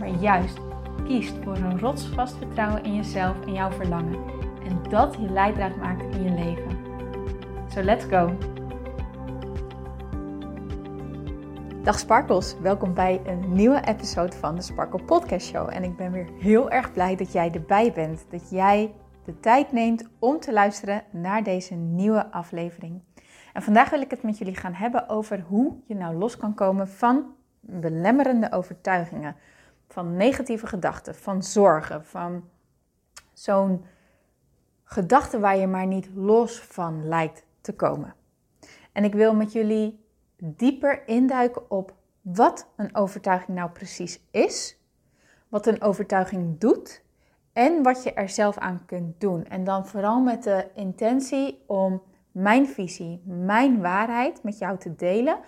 maar juist kiest voor een rotsvast vertrouwen in jezelf en jouw verlangen. En dat je leidraad maakt in je leven. So let's go! Dag Sparkles, welkom bij een nieuwe episode van de Sparkle Podcast Show. En ik ben weer heel erg blij dat jij erbij bent. Dat jij de tijd neemt om te luisteren naar deze nieuwe aflevering. En vandaag wil ik het met jullie gaan hebben over hoe je nou los kan komen van belemmerende overtuigingen van negatieve gedachten, van zorgen, van zo'n gedachte waar je maar niet los van lijkt te komen. En ik wil met jullie dieper induiken op wat een overtuiging nou precies is, wat een overtuiging doet en wat je er zelf aan kunt doen. En dan vooral met de intentie om mijn visie, mijn waarheid met jou te delen,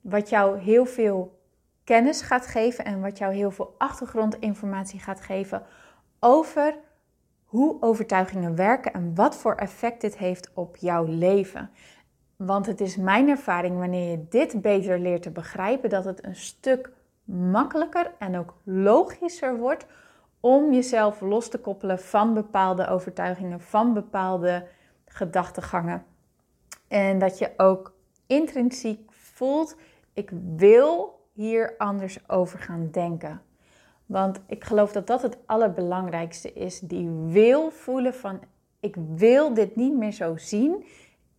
wat jou heel veel kennis gaat geven en wat jou heel veel achtergrondinformatie gaat geven over hoe overtuigingen werken en wat voor effect dit heeft op jouw leven. Want het is mijn ervaring wanneer je dit beter leert te begrijpen, dat het een stuk makkelijker en ook logischer wordt om jezelf los te koppelen van bepaalde overtuigingen, van bepaalde gedachtegangen. En dat je ook intrinsiek voelt, ik wil hier anders over gaan denken. Want ik geloof dat dat het allerbelangrijkste is. Die wil voelen van ik wil dit niet meer zo zien.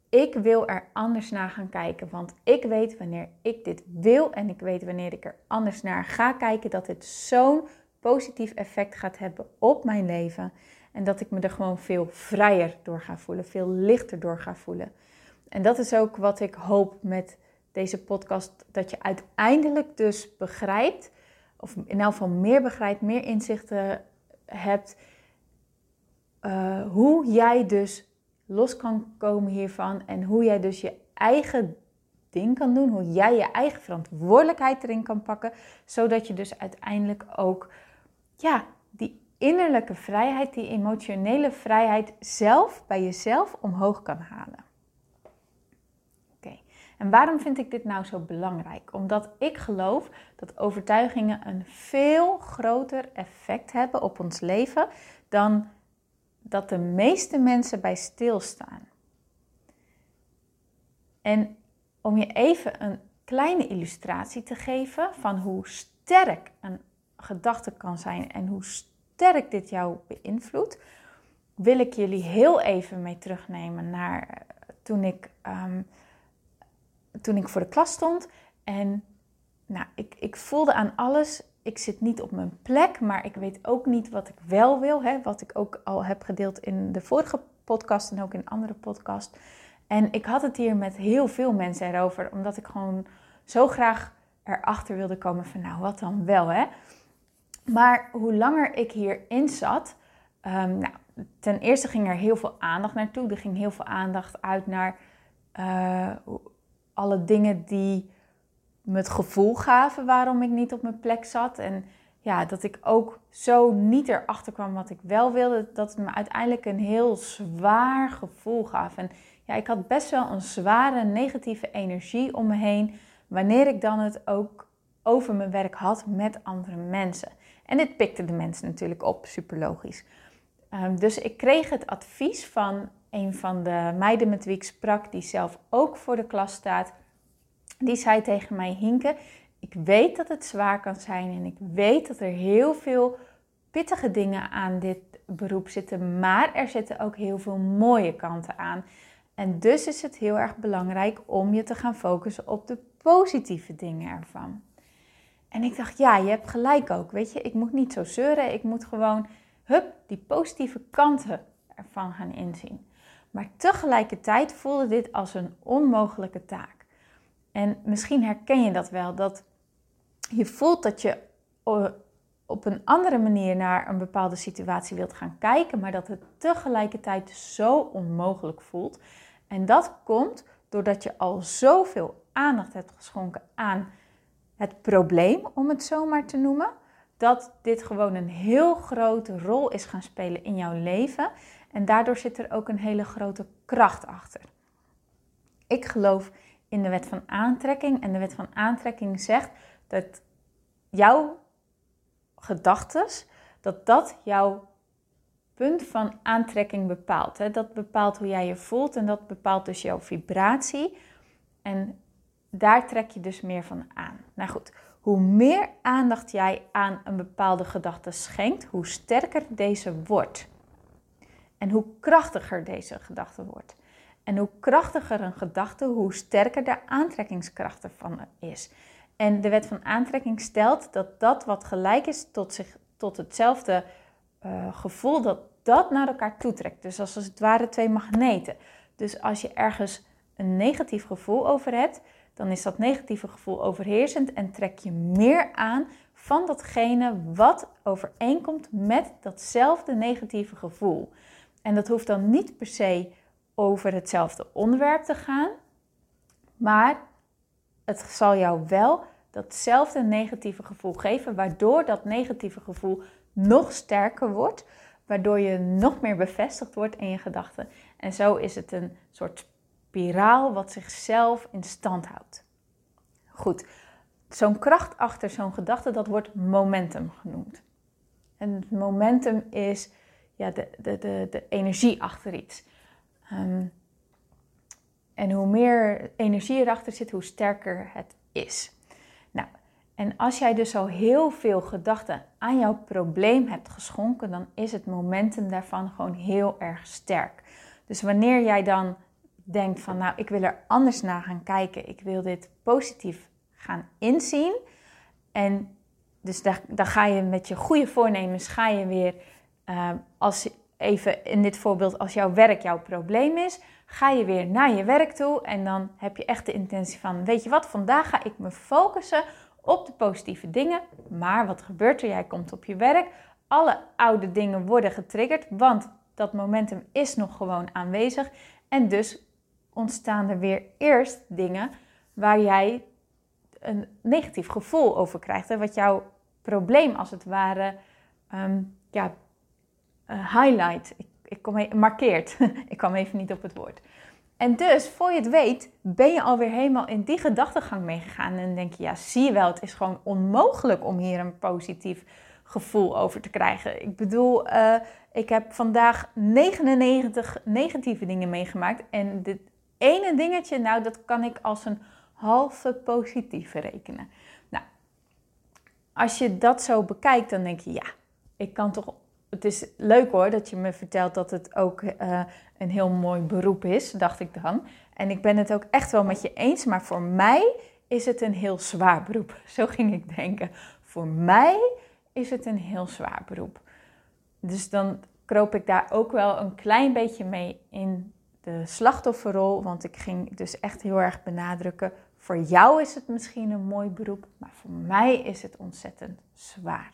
Ik wil er anders naar gaan kijken. Want ik weet wanneer ik dit wil en ik weet wanneer ik er anders naar ga kijken, dat het zo'n positief effect gaat hebben op mijn leven. En dat ik me er gewoon veel vrijer door ga voelen, veel lichter door ga voelen. En dat is ook wat ik hoop met deze podcast, dat je uiteindelijk dus begrijpt, of in elk geval meer begrijpt, meer inzichten hebt, uh, hoe jij dus los kan komen hiervan en hoe jij dus je eigen ding kan doen, hoe jij je eigen verantwoordelijkheid erin kan pakken, zodat je dus uiteindelijk ook ja, die innerlijke vrijheid, die emotionele vrijheid zelf bij jezelf omhoog kan halen. En waarom vind ik dit nou zo belangrijk? Omdat ik geloof dat overtuigingen een veel groter effect hebben op ons leven dan dat de meeste mensen bij stilstaan. En om je even een kleine illustratie te geven van hoe sterk een gedachte kan zijn en hoe sterk dit jou beïnvloedt, wil ik jullie heel even mee terugnemen naar toen ik um, toen ik voor de klas stond. En nou, ik, ik voelde aan alles. Ik zit niet op mijn plek, maar ik weet ook niet wat ik wel wil. Hè, wat ik ook al heb gedeeld in de vorige podcast en ook in andere podcast. En ik had het hier met heel veel mensen erover, omdat ik gewoon zo graag erachter wilde komen van nou, wat dan wel hè. Maar hoe langer ik hierin zat, um, nou, ten eerste ging er heel veel aandacht naartoe. Er ging heel veel aandacht uit naar uh, alle dingen die me het gevoel gaven waarom ik niet op mijn plek zat. En ja, dat ik ook zo niet erachter kwam wat ik wel wilde. Dat het me uiteindelijk een heel zwaar gevoel gaf. En ja, ik had best wel een zware negatieve energie om me heen. Wanneer ik dan het ook over mijn werk had met andere mensen. En dit pikte de mensen natuurlijk op, super logisch. Ehm, dus ik kreeg het advies van een van de meiden met wie ik sprak, die zelf ook voor de klas staat, die zei tegen mij: Hinke, ik weet dat het zwaar kan zijn en ik weet dat er heel veel pittige dingen aan dit beroep zitten, maar er zitten ook heel veel mooie kanten aan. En dus is het heel erg belangrijk om je te gaan focussen op de positieve dingen ervan. En ik dacht, ja, je hebt gelijk ook. Weet je, ik moet niet zo zeuren. Ik moet gewoon, hup, die positieve kanten ervan gaan inzien. Maar tegelijkertijd voelde dit als een onmogelijke taak. En misschien herken je dat wel, dat je voelt dat je op een andere manier naar een bepaalde situatie wilt gaan kijken, maar dat het tegelijkertijd zo onmogelijk voelt. En dat komt doordat je al zoveel aandacht hebt geschonken aan het probleem, om het zo maar te noemen, dat dit gewoon een heel grote rol is gaan spelen in jouw leven. En daardoor zit er ook een hele grote kracht achter. Ik geloof in de wet van aantrekking. En de wet van aantrekking zegt dat jouw gedachten, dat dat jouw punt van aantrekking bepaalt. Dat bepaalt hoe jij je voelt en dat bepaalt dus jouw vibratie. En daar trek je dus meer van aan. Nou goed, hoe meer aandacht jij aan een bepaalde gedachte schenkt, hoe sterker deze wordt. En hoe krachtiger deze gedachte wordt. En hoe krachtiger een gedachte, hoe sterker de aantrekkingskracht ervan is. En de wet van aantrekking stelt dat dat wat gelijk is tot, zich, tot hetzelfde uh, gevoel, dat dat naar elkaar toetrekt. Dus als het ware twee magneten. Dus als je ergens een negatief gevoel over hebt, dan is dat negatieve gevoel overheersend en trek je meer aan van datgene wat overeenkomt met datzelfde negatieve gevoel. En dat hoeft dan niet per se over hetzelfde onderwerp te gaan, maar het zal jou wel datzelfde negatieve gevoel geven, waardoor dat negatieve gevoel nog sterker wordt, waardoor je nog meer bevestigd wordt in je gedachten. En zo is het een soort spiraal wat zichzelf in stand houdt. Goed, zo'n kracht achter zo'n gedachte, dat wordt momentum genoemd. En momentum is ja, de, de, de, energie achter iets. Ehm, en hoe meer energie erachter zit, hoe sterker het is. Nou, en als jij dus al heel veel gedachten aan jouw probleem hebt geschonken, dan is het momentum daarvan gewoon heel erg sterk. Dus wanneer jij dan denkt van, nou, ik wil er anders naar gaan kijken, ik wil dit positief gaan inzien. En dus dan ga je met je goede voornemens, ga je weer, uh, als even in dit voorbeeld, als jouw werk jouw probleem is, ga je weer naar je werk toe en dan heb je echt de intentie van, weet je wat, vandaag ga ik me focussen op de positieve dingen. Maar wat gebeurt er? Jij komt op je werk, alle oude dingen worden getriggerd, want dat momentum is nog gewoon aanwezig en dus ontstaan er weer eerst dingen waar jij een negatief gevoel over krijgt. Hè? Wat jouw probleem als het ware um, ja, highlight. Ik, ik kom markeert. ik kwam even niet op het woord. En dus, voor je het weet, ben je alweer helemaal in die gedachtegang meegegaan. En denk je, ja, zie je wel, het is gewoon onmogelijk om hier een positief gevoel over te krijgen. Ik bedoel, uh, ik heb vandaag 99 negatieve dingen meegemaakt. En dit ene dingetje, nou, dat kan ik als een halve positieve rekenen. Nou, als je dat zo bekijkt, dan denk je, ja, ik kan toch. Het is leuk hoor dat je me vertelt dat het ook uh, een heel mooi beroep is, dacht ik dan. En ik ben het ook echt wel met je eens, maar voor mij is het een heel zwaar beroep. Zo ging ik denken. Voor mij is het een heel zwaar beroep. Dus dan kroop ik daar ook wel een klein beetje mee in de slachtofferrol, want ik ging dus echt heel erg benadrukken voor jou is het misschien een mooi beroep, maar voor mij is het ontzettend zwaar.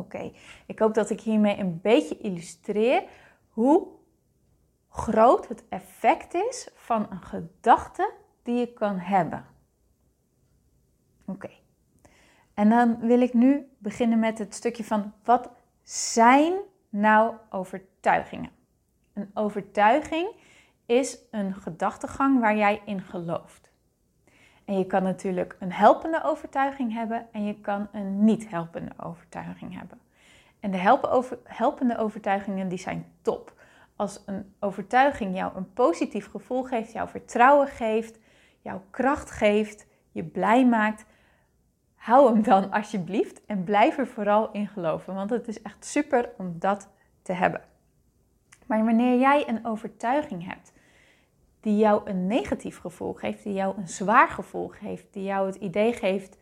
Oké, ik hoop dat ik hiermee een beetje illustreer hoe groot het effect is van een gedachte die je kan hebben. Oké, en dan wil ik nu beginnen met het stukje van wat zijn nou overtuigingen? Een overtuiging is een gedachtegang waar jij in gelooft. En je kan natuurlijk een helpende overtuiging hebben en je kan een niet helpende overtuiging hebben. En de helpende overtuigingen die zijn top. Als een overtuiging jou een positief gevoel geeft, jou vertrouwen geeft, jou kracht geeft, je blij maakt, hou hem dan alsjeblieft en blijf er vooral in geloven. Want het is echt super om dat te hebben. Maar wanneer jij een overtuiging hebt die jou een negatief gevoel geeft, die jou een zwaar gevoel geeft, die jou het idee geeft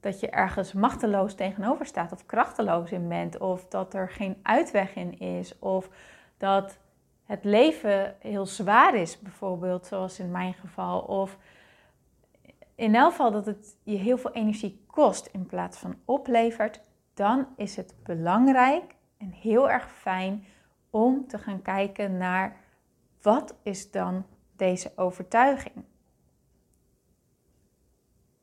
dat je ergens machteloos tegenover staat of krachteloos in bent, of dat er geen uitweg in is, of dat het leven heel zwaar is, bijvoorbeeld, zoals in mijn geval, of in elk geval dat het je heel veel energie kost in plaats van oplevert, dan is het belangrijk en heel erg fijn om te gaan kijken naar wat is dan deze overtuiging.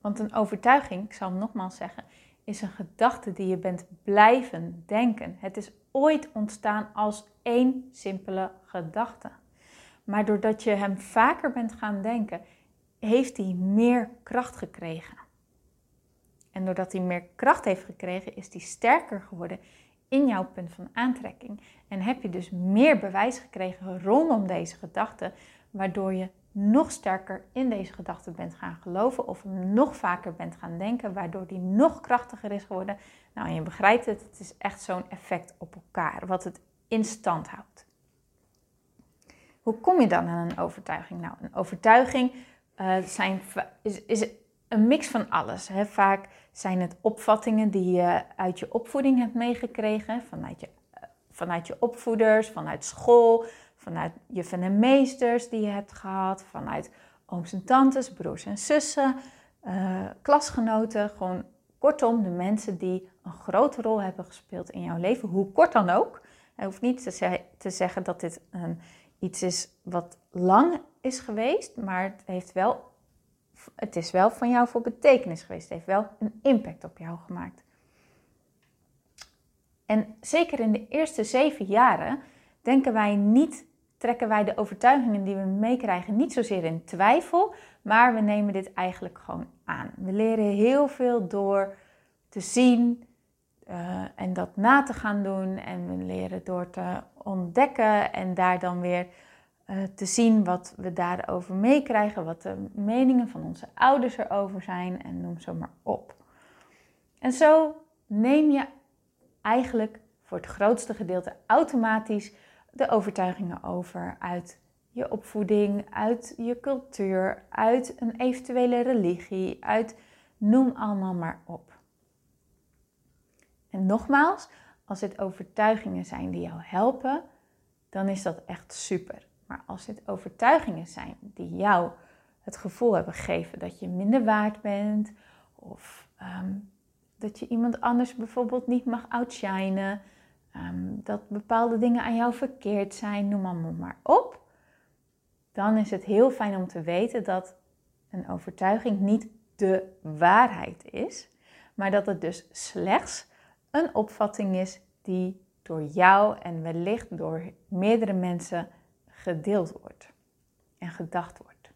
Want een overtuiging, ik zal hem nogmaals zeggen, is een gedachte die je bent blijven denken. Het is ooit ontstaan als één simpele gedachte. Maar doordat je hem vaker bent gaan denken, heeft hij meer kracht gekregen. En doordat hij meer kracht heeft gekregen, is hij sterker geworden in jouw punt van aantrekking. En heb je dus meer bewijs gekregen rondom deze gedachte, waardoor je nog sterker in deze gedachte bent gaan geloven of nog vaker bent gaan denken, waardoor die nog krachtiger is geworden. Nou, en je begrijpt het, het is echt zo'n effect op elkaar, wat het in stand houdt. Hoe kom je dan aan een overtuiging? Nou, een overtuiging uh, zijn, is, is een mix van alles. Hè. Vaak zijn het opvattingen die je uit je opvoeding hebt meegekregen, vanuit je, eh, vanuit je opvoeders, vanuit school, vanuit juffen en meesters die je hebt gehad, vanuit ooms en tantes, broers en zussen, uh, klasgenoten, gewoon kortom de mensen die een grote rol hebben gespeeld in jouw leven, hoe kort dan ook. Het hoeft niet te, te zeggen dat dit een, iets is wat lang is geweest, maar het, heeft wel, het is wel van jou voor betekenis geweest. Het heeft wel een impact op jou gemaakt. En zeker in de eerste zeven jaren denken wij niet trekken wij de overtuigingen die we meekrijgen niet zozeer in twijfel, maar we nemen dit eigenlijk gewoon aan. We leren heel veel door te zien uh, en dat na te gaan doen. En we leren door te ontdekken en daar dan weer uh, te zien wat we daarover meekrijgen, wat de meningen van onze ouders erover zijn en noem zo maar op. En zo neem je eigenlijk voor het grootste gedeelte automatisch de overtuigingen over uit je opvoeding, uit je cultuur, uit een eventuele religie, uit noem allemaal maar op. En nogmaals, als dit overtuigingen zijn die jou helpen, dan is dat echt super. Maar als dit overtuigingen zijn die jou het gevoel hebben gegeven dat je minder waard bent, of ehm, dat je iemand anders bijvoorbeeld niet mag outshinen, Ehm, dat bepaalde dingen aan jou verkeerd zijn, noem maar, maar op, dan is het heel fijn om te weten dat een overtuiging niet de waarheid is, maar dat het dus slechts een opvatting is die door jou en wellicht door meerdere mensen gedeeld wordt en gedacht wordt.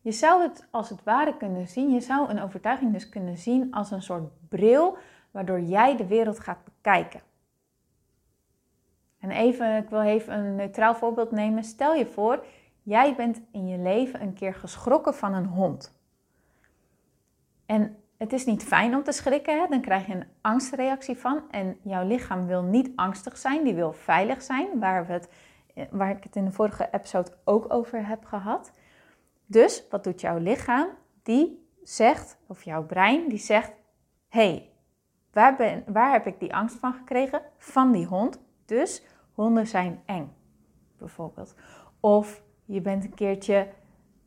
Je zou het als het ware kunnen zien, je zou een overtuiging dus kunnen zien als een soort bril waardoor jij de wereld gaat bekijken. En even, ik wil even een neutraal voorbeeld nemen. Stel je voor, jij bent in je leven een keer geschrokken van een hond. En het is niet fijn om te schrikken, hè? dan krijg je een angstreactie van. En jouw lichaam wil niet angstig zijn, die wil veilig zijn, waar, we het, waar ik het in de vorige episode ook over heb gehad. Dus wat doet jouw lichaam? Die zegt, of jouw brein, die zegt: hey, Waar, waar heb ik die angst van gekregen? Van die hond. Dus honden zijn eng, bijvoorbeeld. Of je bent een keertje,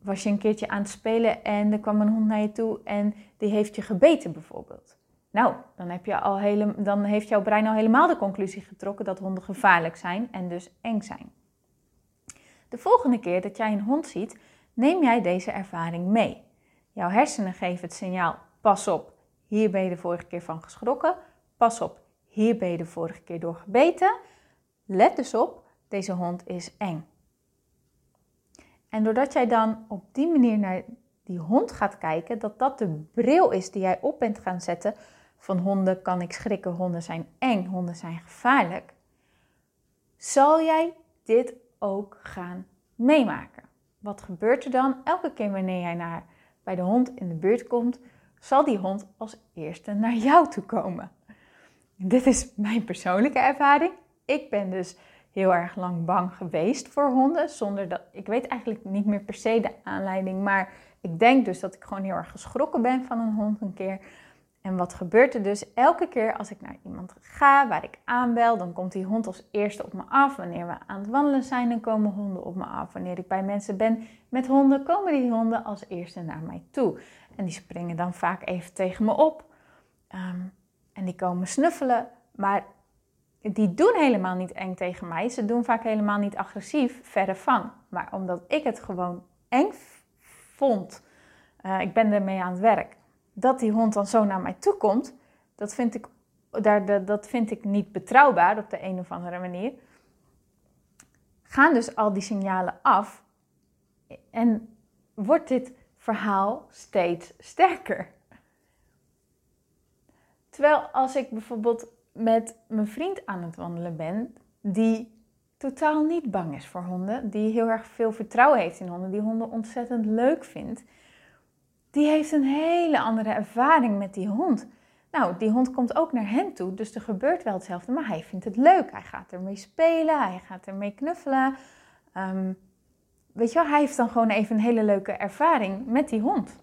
was je een keertje aan het spelen en er kwam een hond naar je toe en die heeft je gebeten, bijvoorbeeld. Nou, dan, heb je al dan heeft jouw brein al helemaal de conclusie getrokken dat honden gevaarlijk zijn en dus eng zijn. De volgende keer dat jij een hond ziet, neem jij deze ervaring mee. Jouw hersenen geven het signaal: pas op, hier ben je de vorige keer van geschrokken. Pas op, hier ben je de vorige keer door gebeten. Let dus op, deze hond is eng. En doordat jij dan op die manier naar die hond gaat kijken, dat dat de bril is die jij op bent gaan zetten van honden kan ik schrikken, honden zijn eng, honden zijn gevaarlijk, zal jij dit ook gaan meemaken. Wat gebeurt er dan elke keer wanneer jij naar, bij de hond in de buurt komt? Zal die hond als eerste naar jou toe komen. Dit is mijn persoonlijke ervaring. Ik ben dus heel erg lang bang geweest voor honden, zonder dat ik weet eigenlijk niet meer per se de aanleiding, maar ik denk dus dat ik gewoon heel erg geschrokken ben van een hond een keer. En wat gebeurt er dus? Elke keer als ik naar iemand ga, waar ik aanbel, dan komt die hond als eerste op me af. Wanneer we aan het wandelen zijn, dan komen honden op me af. Wanneer ik bij mensen ben met honden, komen die honden als eerste naar mij toe. En die springen dan vaak even tegen me op. Ehm, en die komen snuffelen. Maar die doen helemaal niet eng tegen mij. Ze doen vaak helemaal niet agressief, verre van. Maar omdat ik het gewoon eng vond, uh, ik ben ermee aan het werk dat die hond dan zo naar mij toe komt, dat vind ik, daar, dat vind ik niet betrouwbaar op de een of andere manier. Gaan dus al die signalen af en wordt dit verhaal steeds sterker. Terwijl als ik bijvoorbeeld met mijn vriend aan het wandelen ben, die totaal niet bang is voor honden, die heel erg veel vertrouwen heeft in honden, die honden ontzettend leuk vindt, die heeft een hele andere ervaring met die hond. Nou, die hond komt ook naar hem toe, dus er gebeurt wel hetzelfde, maar hij vindt het leuk. Hij gaat ermee spelen, hij gaat ermee knuffelen. Um, weet je wel, hij heeft dan gewoon even een hele leuke ervaring met die hond.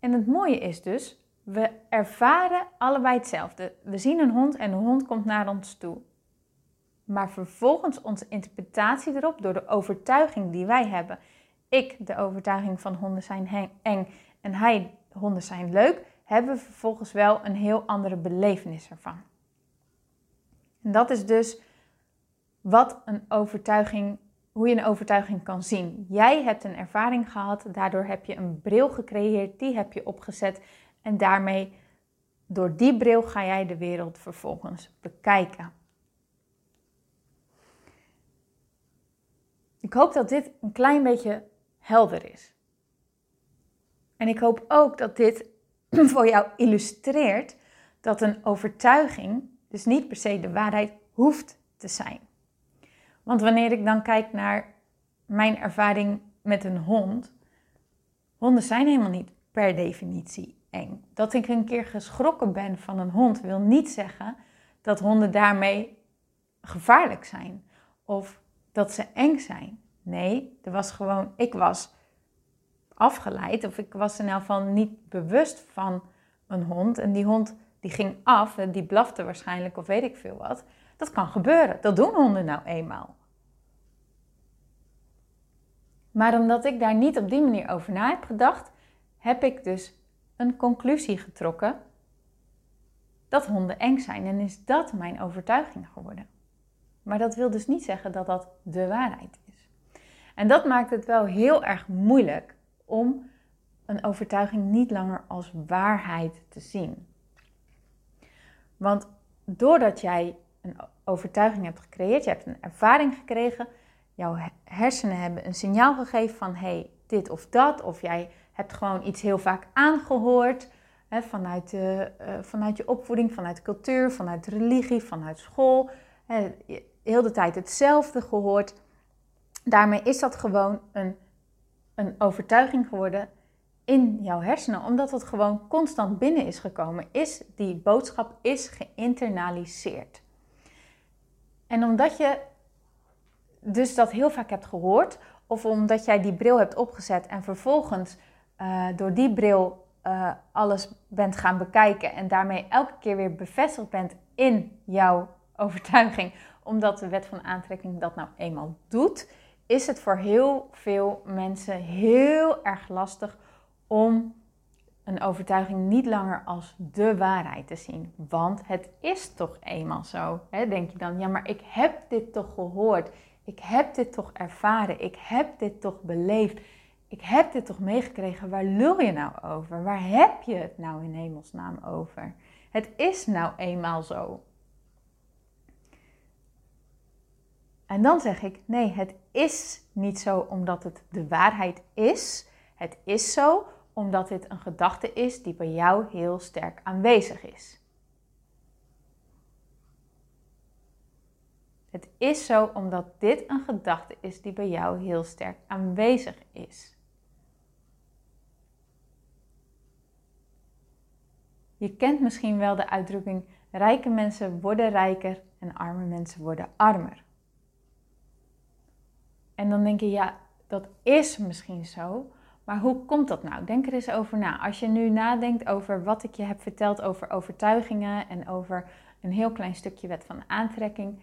En het mooie is dus, we ervaren allebei hetzelfde. We zien een hond en de hond komt naar ons toe. Maar vervolgens onze interpretatie erop, door de overtuiging die wij hebben ik de overtuiging van honden zijn eng en hij honden zijn leuk, hebben we vervolgens wel een heel andere belevenis ervan. En dat is dus wat een overtuiging, hoe je een overtuiging kan zien. Jij hebt een ervaring gehad, daardoor heb je een bril gecreëerd, die heb je opgezet en daarmee, door die bril ga jij de wereld vervolgens bekijken. Ik hoop dat dit een klein beetje helder is. En ik hoop ook dat dit voor jou illustreert dat een overtuiging dus niet per se de waarheid hoeft te zijn. Want wanneer ik dan kijk naar mijn ervaring met een hond, honden zijn helemaal niet per definitie eng. Dat ik een keer geschrokken ben van een hond wil niet zeggen dat honden daarmee gevaarlijk zijn of dat ze eng zijn. Nee, er was gewoon, ik was afgeleid of ik was in elk geval niet bewust van een hond. En die hond die ging af, die blafte waarschijnlijk of weet ik veel wat. Dat kan gebeuren, dat doen honden nou eenmaal. Maar omdat ik daar niet op die manier over na heb gedacht, heb ik dus een conclusie getrokken dat honden eng zijn. En is dat mijn overtuiging geworden. Maar dat wil dus niet zeggen dat dat de waarheid is. En dat maakt het wel heel erg moeilijk om een overtuiging niet langer als waarheid te zien. Want doordat jij een overtuiging hebt gecreëerd, je hebt een ervaring gekregen, jouw hersenen hebben een signaal gegeven van hey, dit of dat, of jij hebt gewoon iets heel vaak aangehoord hè, vanuit, de, uh, vanuit je opvoeding, vanuit cultuur, vanuit religie, vanuit school. Hè, heel de tijd hetzelfde gehoord daarmee is dat gewoon een, een overtuiging geworden in jouw hersenen, omdat het gewoon constant binnen is gekomen. Is die boodschap is geïnternaliseerd. En omdat je dus dat heel vaak hebt gehoord, of omdat jij die bril hebt opgezet en vervolgens uh, door die bril uh, alles bent gaan bekijken en daarmee elke keer weer bevestigd bent in jouw overtuiging, omdat de wet van aantrekking dat nou eenmaal doet, is het voor heel veel mensen heel erg lastig om een overtuiging niet langer als de waarheid te zien. Want het is toch eenmaal zo. Hè? Denk je dan, ja, maar ik heb dit toch gehoord. Ik heb dit toch ervaren. Ik heb dit toch beleefd. Ik heb dit toch meegekregen. Waar lul je nou over? Waar heb je het nou in hemelsnaam over? Het is nou eenmaal zo. En dan zeg ik: nee, het is niet zo omdat het de waarheid is. Het is zo omdat dit een gedachte is die bij jou heel sterk aanwezig is. Het is zo omdat dit een gedachte is die bij jou heel sterk aanwezig is. Je kent misschien wel de uitdrukking: rijke mensen worden rijker en arme mensen worden armer. En dan denk je, ja, dat is misschien zo. Maar hoe komt dat nou? Denk er eens over na. Als je nu nadenkt over wat ik je heb verteld over overtuigingen en over een heel klein stukje wet van aantrekking,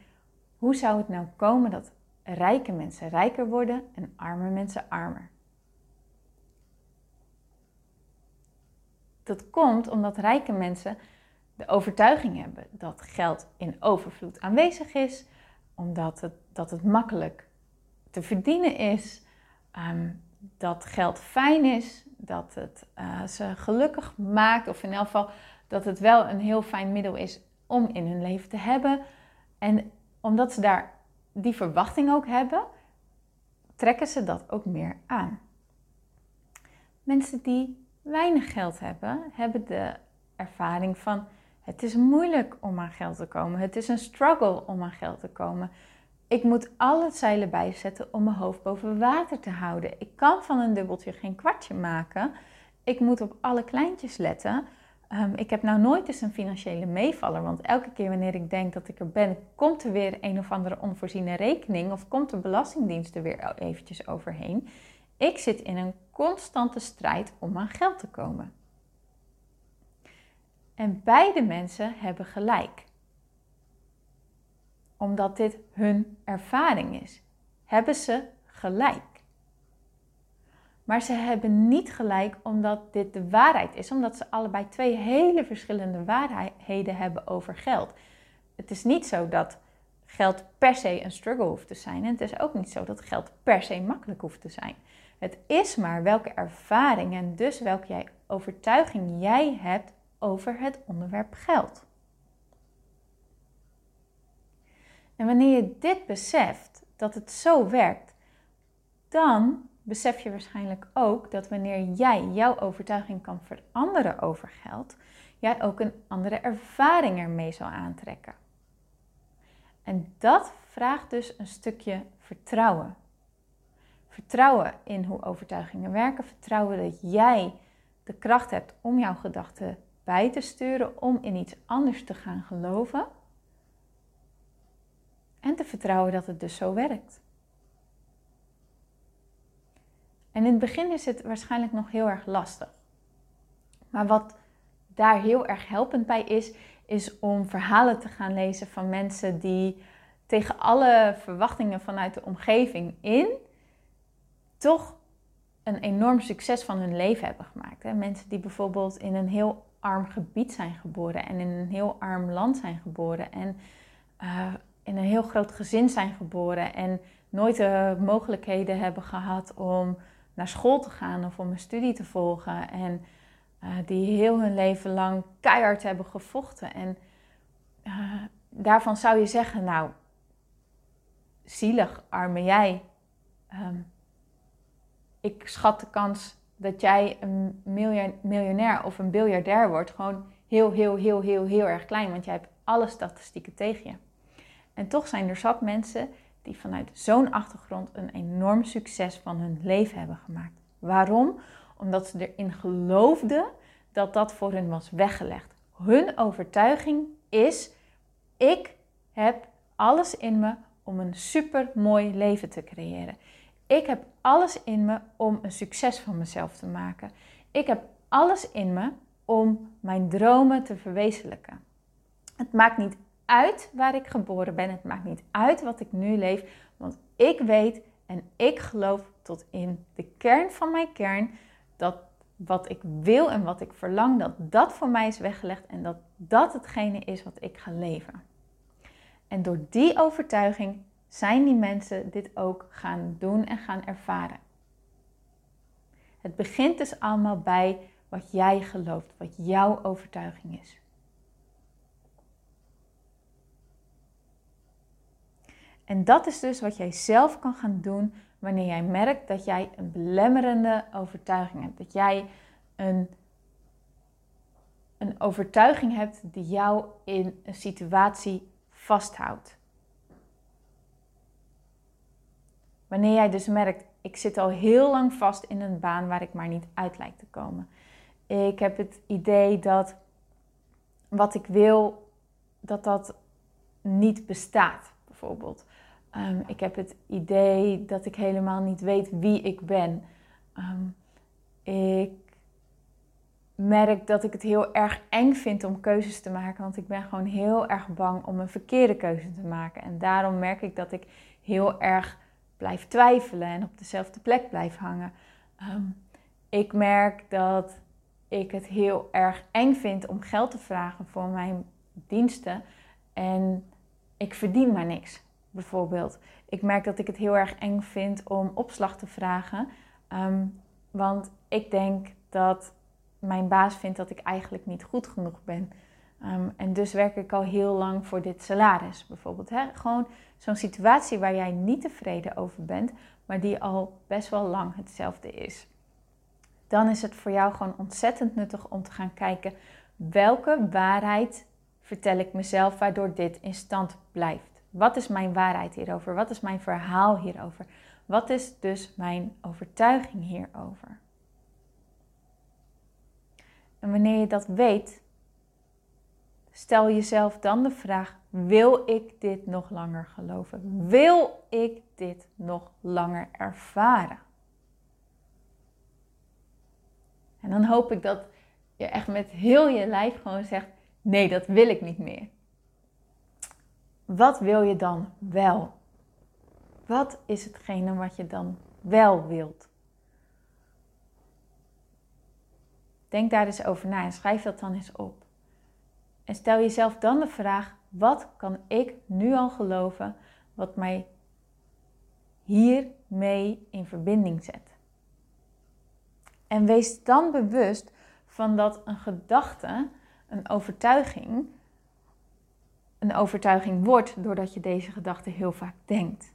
hoe zou het nou komen dat rijke mensen rijker worden en arme mensen armer? Dat komt omdat rijke mensen de overtuiging hebben dat geld in overvloed aanwezig is, omdat het, dat het makkelijk te verdienen is, ehm, dat geld fijn is, dat het uh, ze gelukkig maakt, of in elk geval dat het wel een heel fijn middel is om in hun leven te hebben. En omdat ze daar die verwachting ook hebben, trekken ze dat ook meer aan. Mensen die weinig geld hebben, hebben de ervaring van het is moeilijk om aan geld te komen. Het is een struggle om aan geld te komen. Ik moet alle zeilen bijzetten om mijn hoofd boven water te houden. Ik kan van een dubbeltje geen kwartje maken. Ik moet op alle kleintjes letten. Ehm, ik heb nou nooit eens een financiële meevaller, want elke keer wanneer ik denk dat ik er ben, komt er weer een of andere onvoorziene rekening of komt de Belastingdienst er weer eventjes overheen. Ik zit in een constante strijd om aan geld te komen. En beide mensen hebben gelijk. Omdat dit hun ervaring is, hebben ze gelijk. Maar ze hebben niet gelijk omdat dit de waarheid is, omdat ze allebei twee hele verschillende waarheden hebben over geld. Het is niet zo dat geld per se een struggle hoeft te zijn en het is ook niet zo dat geld per se makkelijk hoeft te zijn. Het is maar welke ervaring en dus welke overtuiging jij hebt over het onderwerp geld. En wanneer je dit beseft, dat het zo werkt, dan besef je waarschijnlijk ook dat wanneer jij jouw overtuiging kan veranderen over geld, jij ook een andere ervaring ermee zal aantrekken. En dat vraagt dus een stukje vertrouwen. Vertrouwen in hoe overtuigingen werken, vertrouwen dat jij de kracht hebt om jouw gedachten bij te sturen om in iets anders te gaan geloven. En te vertrouwen dat het dus zo werkt. En in het begin is het waarschijnlijk nog heel erg lastig. Maar wat daar heel erg helpend bij is, is om verhalen te gaan lezen van mensen die tegen alle verwachtingen vanuit de omgeving in toch een enorm succes van hun leven hebben gemaakt. Mensen die bijvoorbeeld in een heel arm gebied zijn geboren en in een heel arm land zijn geboren en uh, in een heel groot gezin zijn geboren en nooit de mogelijkheden hebben gehad om naar school te gaan of om een studie te volgen en uh, die heel hun leven lang keihard hebben gevochten. En uh, daarvan zou je zeggen, nou, zielig, arme jij. Um, ik schat de kans dat jij een miljonair of een biljardair wordt gewoon heel, heel, heel, heel, heel erg klein. Want jij hebt alle statistieken tegen je. En toch zijn er zat mensen die vanuit zo'n achtergrond een enorm succes van hun leven hebben gemaakt. Waarom? Omdat ze erin geloofden dat dat voor hun was weggelegd. Hun overtuiging is: ik heb alles in me om een super mooi leven te creëren. Ik heb alles in me om een succes van mezelf te maken. Ik heb alles in me om mijn dromen te verwezenlijken. Het maakt niet uit waar ik geboren ben. Het maakt niet uit wat ik nu leef. Want ik weet en ik geloof tot in de kern van mijn kern dat wat ik wil en wat ik verlang, dat dat voor mij is weggelegd en dat dat hetgene is wat ik ga leven. En door die overtuiging zijn die mensen dit ook gaan doen en gaan ervaren. Het begint dus allemaal bij wat jij gelooft, wat jouw overtuiging is. En dat is dus wat jij zelf kan gaan doen wanneer jij merkt dat jij een belemmerende overtuiging hebt. Dat jij een, een overtuiging hebt die jou in een situatie vasthoudt. Wanneer jij dus merkt, ik zit al heel lang vast in een baan waar ik maar niet uit lijkt te komen. Ik heb het idee dat wat ik wil, dat dat niet bestaat, bijvoorbeeld. Um, ik heb het idee dat ik helemaal niet weet wie ik ben. Um, Ik merk dat ik het heel erg eng vind om keuzes te maken, want ik ben gewoon heel erg bang om een verkeerde keuze te maken. En daarom merk ik dat ik heel erg blijf twijfelen en op dezelfde plek blijf hangen. Ehm, ik merk dat ik het heel erg eng vind om geld te vragen voor mijn diensten en ik verdien maar niks, bijvoorbeeld. Ik merk dat ik het heel erg eng vind om opslag te vragen, ehm, want ik denk dat mijn baas vindt dat ik eigenlijk niet goed genoeg ben. Ehm, en dus werk ik al heel lang voor dit salaris, bijvoorbeeld. Hè? Gewoon zo'n situatie waar jij niet tevreden over bent, maar die al best wel lang hetzelfde is. Dan is het voor jou gewoon ontzettend nuttig om te gaan kijken welke waarheid vertel ik mezelf waardoor dit in stand blijft. Wat is mijn waarheid hierover? Wat is mijn verhaal hierover? Wat is dus mijn overtuiging hierover? En wanneer je dat weet, stel jezelf dan de vraag: wil ik dit nog langer geloven? Wil ik dit nog langer ervaren? En dan hoop ik dat je echt met heel je lijf gewoon zegt: nee, dat wil ik niet meer. Wat wil je dan wel? Wat is hetgene wat je dan wel wilt? Denk daar eens over na en schrijf dat dan eens op. En stel jezelf dan de vraag: wat kan ik nu al geloven wat mij hiermee in verbinding zet? En wees dan bewust van dat een gedachte, een overtuiging, een overtuiging wordt doordat je deze gedachte heel vaak denkt.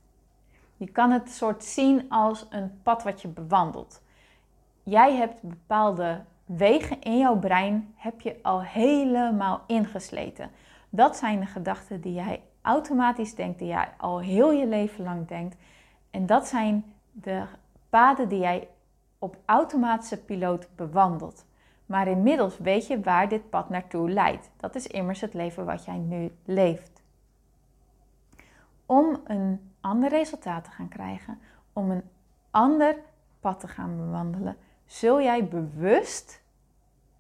Je kan het soort zien als een pad wat je bewandelt. Jij hebt bepaalde wegen in jouw brein heb je al helemaal ingesleten. Dat zijn de gedachten die jij automatisch denkt, die jij al heel je leven lang denkt. En dat zijn de paden die jij op automatische piloot bewandelt. Maar inmiddels weet je waar dit pad naartoe leidt. Dat is immers het leven wat jij nu leeft. Om een ander resultaat te gaan krijgen, om een ander pad te gaan bewandelen, zul jij bewust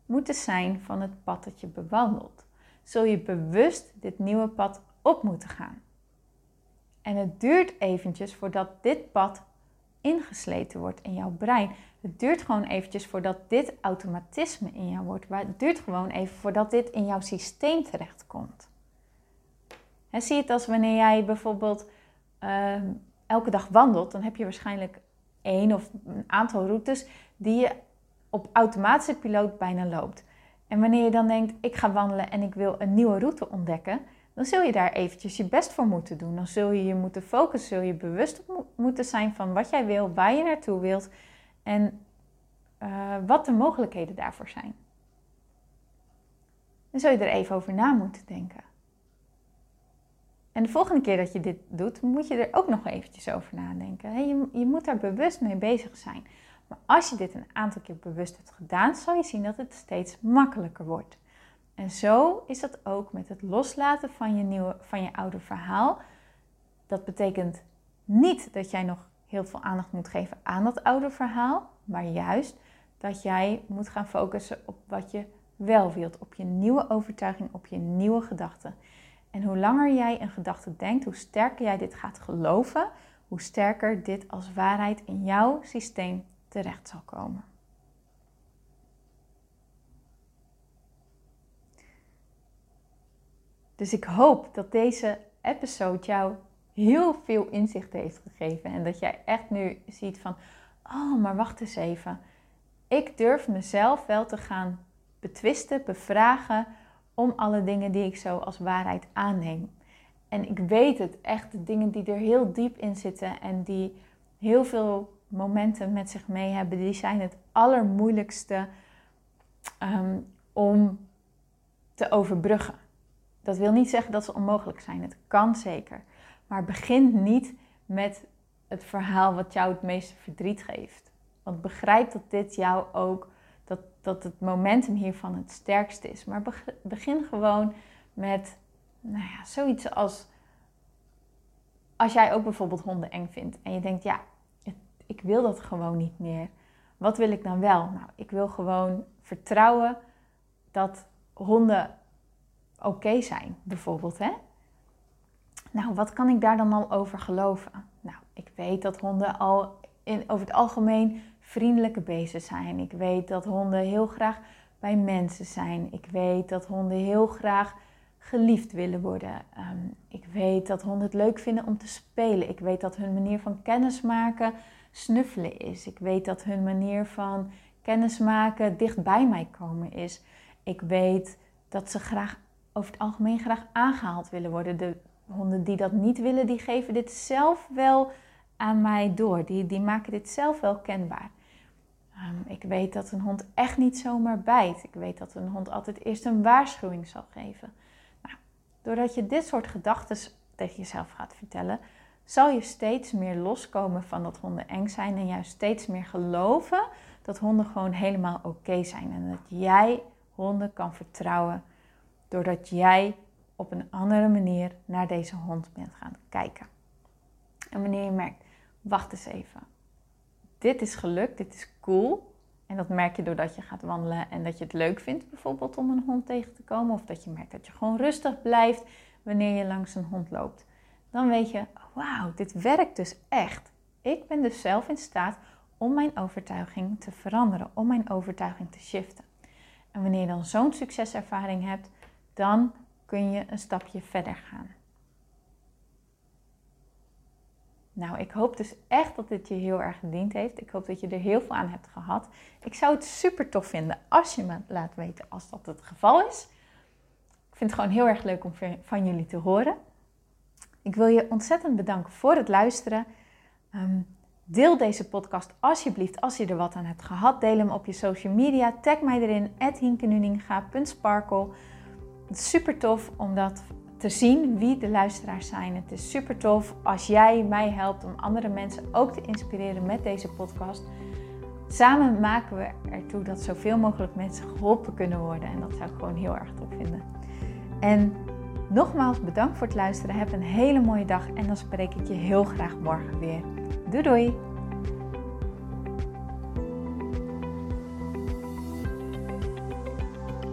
moeten zijn van het pad dat je bewandelt. Zul je bewust dit nieuwe pad op moeten gaan. En het duurt eventjes voordat dit pad ingesleten wordt in jouw brein. Het duurt gewoon eventjes voordat dit automatisme in jou wordt. Het duurt gewoon even voordat dit in jouw systeem terechtkomt. En zie het als wanneer jij bijvoorbeeld ehm, elke dag wandelt, dan heb je waarschijnlijk één of een aantal routes die je op automatische piloot bijna loopt. En wanneer je dan denkt, ik ga wandelen en ik wil een nieuwe route ontdekken, dan zul je daar eventjes je best voor moeten doen. Dan zul je je moeten focussen, zul je bewust moeten zijn van wat jij wil, waar je naartoe wilt en uh, wat de mogelijkheden daarvoor zijn. Dan zul je er even over na moeten denken. En de volgende keer dat je dit doet, moet je er ook nog eventjes over nadenken. Je, je moet daar bewust mee bezig zijn. Maar als je dit een aantal keer bewust hebt gedaan, zal je zien dat het steeds makkelijker wordt. En zo is dat ook met het loslaten van je, nieuwe, van je oude verhaal. Dat betekent niet dat jij nog heel veel aandacht moet geven aan dat oude verhaal, maar juist dat jij moet gaan focussen op wat je wel wilt, op je nieuwe overtuiging, op je nieuwe gedachten. En hoe langer jij een gedachte denkt, hoe sterker jij dit gaat geloven, hoe sterker dit als waarheid in jouw systeem terecht zal komen. Dus ik hoop dat deze episode jou heel veel inzicht heeft gegeven. En dat jij echt nu ziet van, oh, maar wacht eens even. Ik durf mezelf wel te gaan betwisten, bevragen om alle dingen die ik zo als waarheid aanneem. En ik weet het, echt de dingen die er heel diep in zitten en die heel veel momenten met zich mee hebben, die zijn het allermoeilijkste um, om te overbruggen. Dat wil niet zeggen dat ze onmogelijk zijn. Het kan zeker. Maar begin niet met het verhaal wat jou het meeste verdriet geeft. Want begrijp dat dit jou ook, dat, dat het momentum hiervan het sterkste is. Maar begin gewoon met nou ja, zoiets als. Als jij ook bijvoorbeeld honden eng vindt en je denkt, ja, ik wil dat gewoon niet meer. Wat wil ik dan wel? Nou, ik wil gewoon vertrouwen dat honden oké zijn, bijvoorbeeld. Hè? Nou, wat kan ik daar dan al over geloven? Nou, ik weet dat honden al over het algemeen vriendelijke beesten zijn. Ik weet dat honden heel graag bij mensen zijn. Ik weet dat honden heel graag geliefd willen worden. Ehm, ik weet dat honden het leuk vinden om te spelen. Ik weet dat hun manier van kennismaken snuffelen is. Ik weet dat hun manier van kennismaken dicht bij mij komen is. Ik weet dat ze graag over het algemeen graag aangehaald willen worden. De honden die dat niet willen, die geven dit zelf wel aan mij door. Die, die maken dit zelf wel kenbaar. Ehm, ik weet dat een hond echt niet zomaar bijt. Ik weet dat een hond altijd eerst een waarschuwing zal geven. Nou, doordat je dit soort gedachten tegen jezelf gaat vertellen, zal je steeds meer loskomen van dat honden eng zijn en juist steeds meer geloven dat honden gewoon helemaal oké zijn en dat jij honden kan vertrouwen doordat jij op een andere manier naar deze hond bent gaan kijken. En wanneer je merkt, wacht eens even, dit is gelukt, dit is cool. En dat merk je doordat je gaat wandelen en dat je het leuk vindt bijvoorbeeld om een hond tegen te komen. Of dat je merkt dat je gewoon rustig blijft wanneer je langs een hond loopt. Dan weet je, wauw, dit werkt dus echt. Ik ben dus zelf in staat om mijn overtuiging te veranderen, om mijn overtuiging te shiften. En wanneer je dan zo'n succeservaring hebt, dan kun je een stapje verder gaan. Nou, ik hoop dus echt dat dit je heel erg gediend heeft. Ik hoop dat je er heel veel aan hebt gehad. Ik zou het super tof vinden als je me laat weten als dat het geval is. Ik vind het gewoon heel erg leuk om van jullie te horen. Ik wil je ontzettend bedanken voor het luisteren. Ehm, deel deze podcast alsjeblieft als je er wat aan hebt gehad. Deel hem op je social media. Tag mij erin, hinkenuninga.sparkle. Super tof om dat te zien wie de luisteraars zijn. Het is super tof als jij mij helpt om andere mensen ook te inspireren met deze podcast. Samen maken we ertoe dat zoveel mogelijk mensen geholpen kunnen worden. En dat zou ik gewoon heel erg tof vinden. En nogmaals bedankt voor het luisteren. Heb een hele mooie dag en dan spreek ik je heel graag morgen weer. Doei doei!